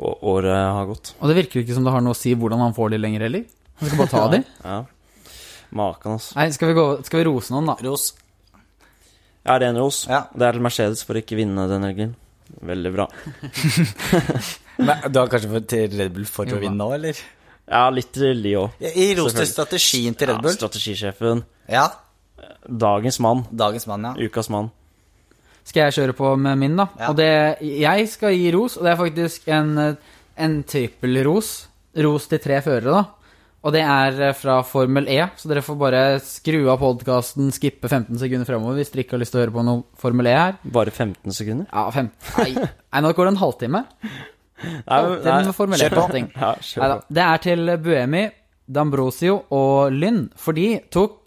å- året har gått. Og det virker jo ikke som det har noe å si hvordan han får de lenger heller. Han skal bare ta <laughs> de. Ja. Maken, altså. Nei, skal vi, gå, skal vi rose noen, da? Ros. Ja, en ros. Ja. Det er til Mercedes for å ikke vinne den helgen. Veldig bra. <laughs> Men du har kanskje fått til Red Bull for å vinne nå, eller? Ja, litt til de òg. I ros til strategien til Red Bull. Ja, strategisjefen. Ja, Dagens mann. dagens mann, ja. Ukas mann. Skal jeg kjøre på med min, da? Ja. Og det Jeg skal gi ros, og det er faktisk en, en trippelros. Ros til tre førere, da. Og det er eh, fra Formel E, så dere får bare skru av podkasten, skippe 15 sekunder fremover hvis dere ikke har lyst til å høre på noe Formel E her. Bare 15 sekunder? Ja, fem Nei, nei nå går det en halvtime. Nei, Det Formel kjør på. Ja, kjør på. Det er til Buemi, D'Ambrosio og Lynn, for de tok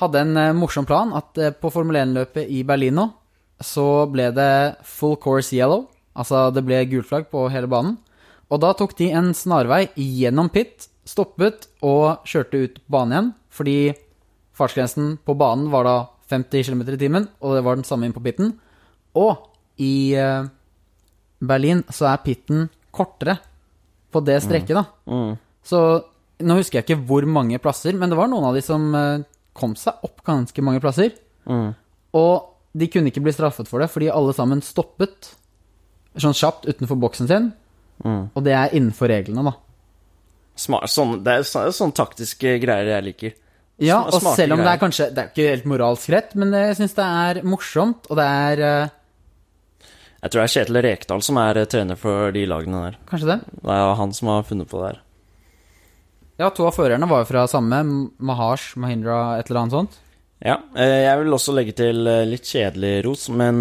Hadde en eh, morsom plan at eh, på Formel 1-løpet i Berlino så ble det full course yellow, altså det ble gult flagg på hele banen. Og da tok de en snarvei gjennom pit, stoppet og kjørte ut på banen igjen, fordi fartsgrensen på banen var da 50 km i timen, og det var den samme inn på pitten. Og i eh, Berlin så er pitten kortere på det strekket, da. Mm. Så nå husker jeg ikke hvor mange plasser, men det var noen av de som eh, kom seg opp ganske mange plasser. Mm. Og de kunne ikke bli straffet for det, fordi alle sammen stoppet sånn kjapt utenfor boksen sin. Mm. Og det er innenfor reglene, da. Smart, sånn, det er sånne, sånne taktiske greier jeg liker. Ja, og smarte selv om det er kanskje Det er ikke helt moralsk rett, men jeg syns det er morsomt, og det er uh... Jeg tror det er Kjetil Rekdal som er eh, trener for de lagene der. Kanskje det? Det er han som har funnet på det her. Ja, to av førerne var jo fra samme. Mahash, Mahindra, et eller annet sånt. Ja, eh, jeg vil også legge til litt kjedelig ros, men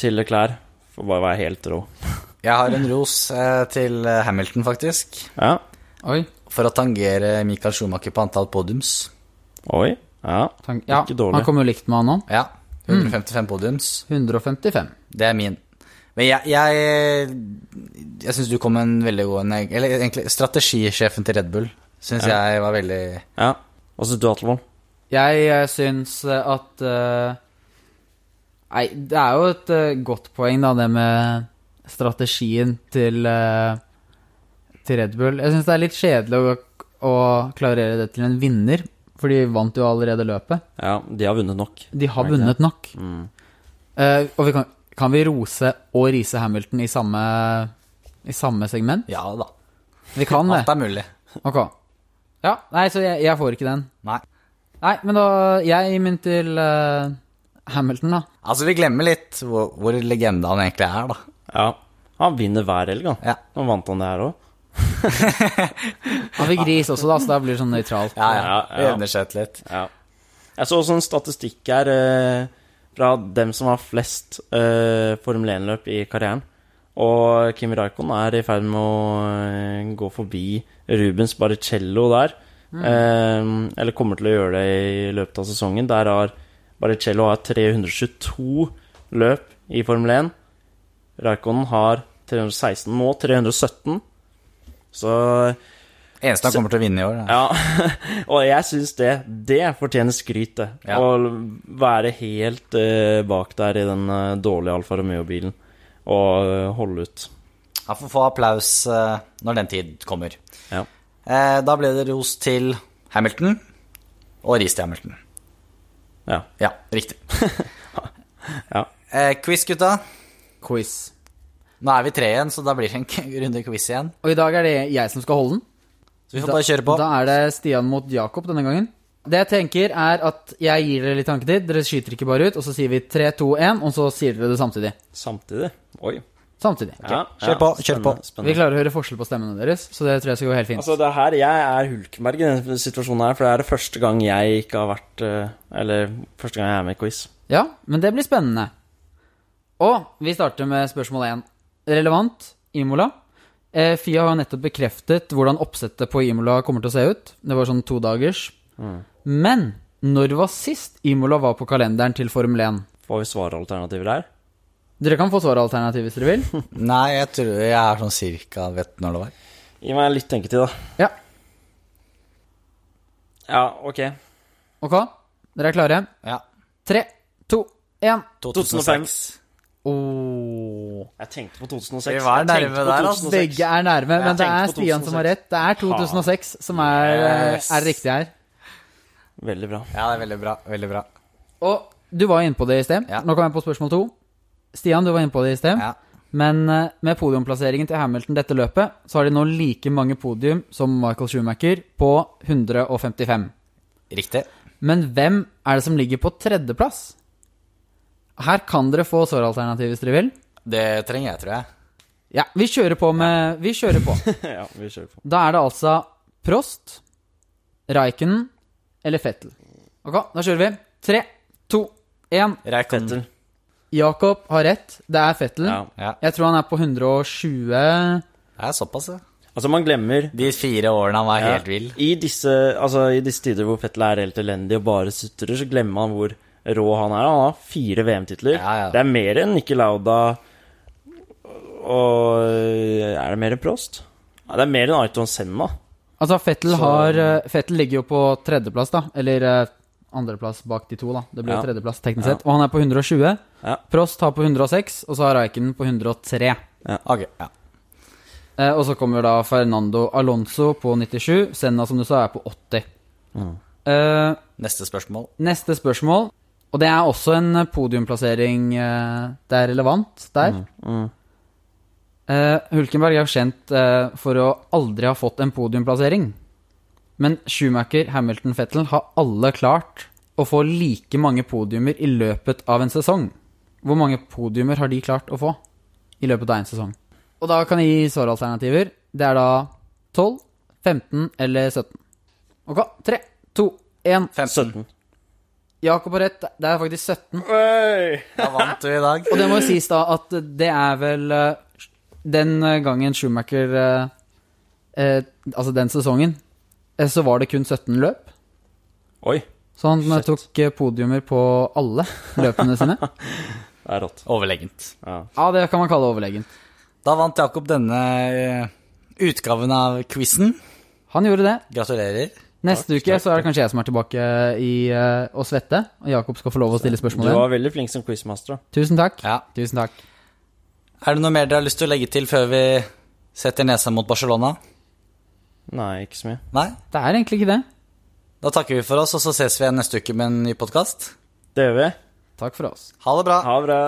til klær. får bare være helt rå. <laughs> Jeg har en ros eh, til eh, Hamilton, faktisk. Ja. Oi. For å tangere Michael Schumacher på antall podiums. Oi. Ja. Tank, ja, Ikke dårlig. han kom jo likt med han òg. Ja. 155 podiums. 155. Det er min. Men jeg Jeg, jeg syns du kom en veldig god en, Eller egentlig strategisjefen til Red Bull syns jeg var veldig ja. Hva syns du, Atlevold? Jeg uh, syns eh, at uh, Nei, det er jo et uh, godt poeng, da, det med strategien til eh, Til Red Bull. Jeg syns det er litt kjedelig å, å klarere det til en vinner, for de vant jo allerede løpet. Ja, de har vunnet nok. De har vunnet nok. Mm. Uh, og vi kan, kan vi rose og rise Hamilton i samme, i samme segment? Ja da. Vi kan det. Alt er mulig. Ok. Ja, nei, så jeg, jeg får ikke den. Nei. Nei, men da Jeg gir min til uh, Hamilton, da. Altså, vi glemmer litt hvor, hvor legende han egentlig er, da. Ja. Han vinner hver helg, han. Ja. Nå vant han det her òg. <laughs> Han fikk ris også, da, så da blir det sånn nøytralt. Ja, ja. Ja, Vi ja. ut litt. Ja. Jeg så også en statistikk her eh, fra dem som har flest eh, Formel 1-løp i karrieren. Og Kimi Raikon er i ferd med å eh, gå forbi Rubens Barrichello der. Eh, eller kommer til å gjøre det i løpet av sesongen. Der har Barrichello har 322 løp i Formel 1. Raikon har 316 nå, 317. Så Eneste han kommer til å vinne i år. Ja, <laughs> og jeg syns det Det fortjener skryt, det. Ja. Å være helt uh, bak der i den uh, dårlige Alfa Romeo-bilen og uh, holde ut. Han får få applaus når den tid kommer. Ja. Da ble det ros til Hamilton og ris til Hamilton. Ja. Ja, riktig. <laughs> ja. Quiz, gutta. Quiz. Nå er vi tre igjen, så da blir det en runde quiz igjen. Og i dag er det jeg som skal holde den. Så vi får bare kjøre på. Da er det Stian mot Jakob denne gangen. Det jeg tenker, er at jeg gir dere litt tanketid. Dere skyter ikke bare ut, og så sier vi 3, 2, 1, og så sier dere det samtidig. Samtidig. Oi. Samtidig. Ja, kjør på, kjør på. spennende, Vi klarer å høre forskjell på stemmene deres, så det tror jeg skal gå helt fint. Altså, det er her jeg er Hulkenberg i denne situasjonen her, for det er det første gang jeg ikke har vært eh, Eller første gang jeg er med i quiz. Ja, men det blir spennende. Og vi starter med spørsmål 1. Relevant Imola. Eh, Fia har nettopp bekreftet hvordan oppsettet på Imola kommer til å se ut. Det var sånn to dagers. Men når var sist Imola var på kalenderen til Formel 1? Får vi svaralternativer der? Dere kan få svaralternativ hvis dere vil. <laughs> Nei, jeg tror jeg er sånn cirka vet når det var. Gi meg litt tenketid, da. Ja. Ja, ok. Ok, dere er klare? Ja. Tre, to, én. 2006. Oh. Jeg tenkte på 2006. Vi var nærme på der, altså. Begge er nærme, men det er Stian som har rett. Det er 2006 som er, Yes. er riktig her. Veldig bra. Ja, det er veldig bra. Veldig bra. Og du var inne på det i sted. Ja. Nå kommer jeg på spørsmål to. Stian, du var inne på det i sted. Ja. Men eh, med podiumplasseringen til Hamilton dette løpet, så har de nå like mange podium som Michael Schumacher på 155. Riktig. Men hvem er det som ligger på tredjeplass? Her kan dere få svaralternativ hvis dere vil. Det trenger jeg, tror jeg. Ja, vi kjører på med Vi kjører på. <laughs> ja, vi kjører på. Da er det altså Prost, Raikkonen eller Fettel. Ok, da kjører vi. Tre, to, én. Raikkonen. Fettel. Jakob har rett. Det er Fettel. Ja. Ja, Jeg tror han er på 120 det er såpass, ja. Altså, man glemmer De fire årene han var ja, helt vill. I disse, altså, I disse tider hvor Fettel er helt elendig og bare sutrer, så glemmer man hvor rå han er. Han har fire VM-titler. Ja, ja. Det er mer enn Nikki Lauda og Er det mer enn Prost? Ja, det er mer enn Aiton Senna. Altså, Fettel, Så- har, eh, Fettel ligger jo på tredjeplass, da. Eller eh, andreplass bak de to, da. Det blir Ja. tredjeplass teknisk Ja. sett. Og han er på 120. Ja. Prost har på 106, og så har Raikkonen på 103. Ok, ja. Eh, og så kommer da Fernando Alonso på 97. Senna, som du sa, er på 80. Mm. Eh, Neste spørsmål. neste spørsmål, og det er også en podiumplassering eh, Det er relevant der. Mm. Eh, Hulkenberg er jo kjent uh, for å aldri ha fått en podiumplassering. Men Schumacher, Hamilton, Fettel har alle klart å få like mange podiumer i løpet av en sesong. Hvor mange podiumer har de klart å få i løpet av en sesong? Og da kan jeg gi svaralternativer. Det er da 12, 15 eller 17. Ok, 3, 2, 1. 15. 17. Jakob har rett. Det er faktisk 17. Da vant du i dag. Og det må jo sies da at det er vel eh, den gangen Schumacher eh, eh, Altså den sesongen, eh, så var det kun 17 løp. Oi, Så han eh, Shit. tok eh, podiumer på alle løpene sine. <laughs> det er rått. Overlegent. Ja. Ja, det kan man kalle overlegent. Da vant Jakob denne eh, utgaven av quizen. Han gjorde det. Gratulerer. Neste Takk, uke takk, så er det kanskje jeg som er tilbake i eh, å svette, og Jakob skal få lov å stille spørsmål Du var veldig flink som quizmaster. Tusen takk. Ja. Tusen takk. Er det noe mer dere har lyst til å legge til før vi setter nesa mot Barcelona? Nei, ikke så mye. Nei? Det er egentlig ikke det. Da takker vi for oss, og så ses vi igjen neste uke med en ny podkast. Det gjør vi. Takk for oss. Ha det bra. Ha det bra.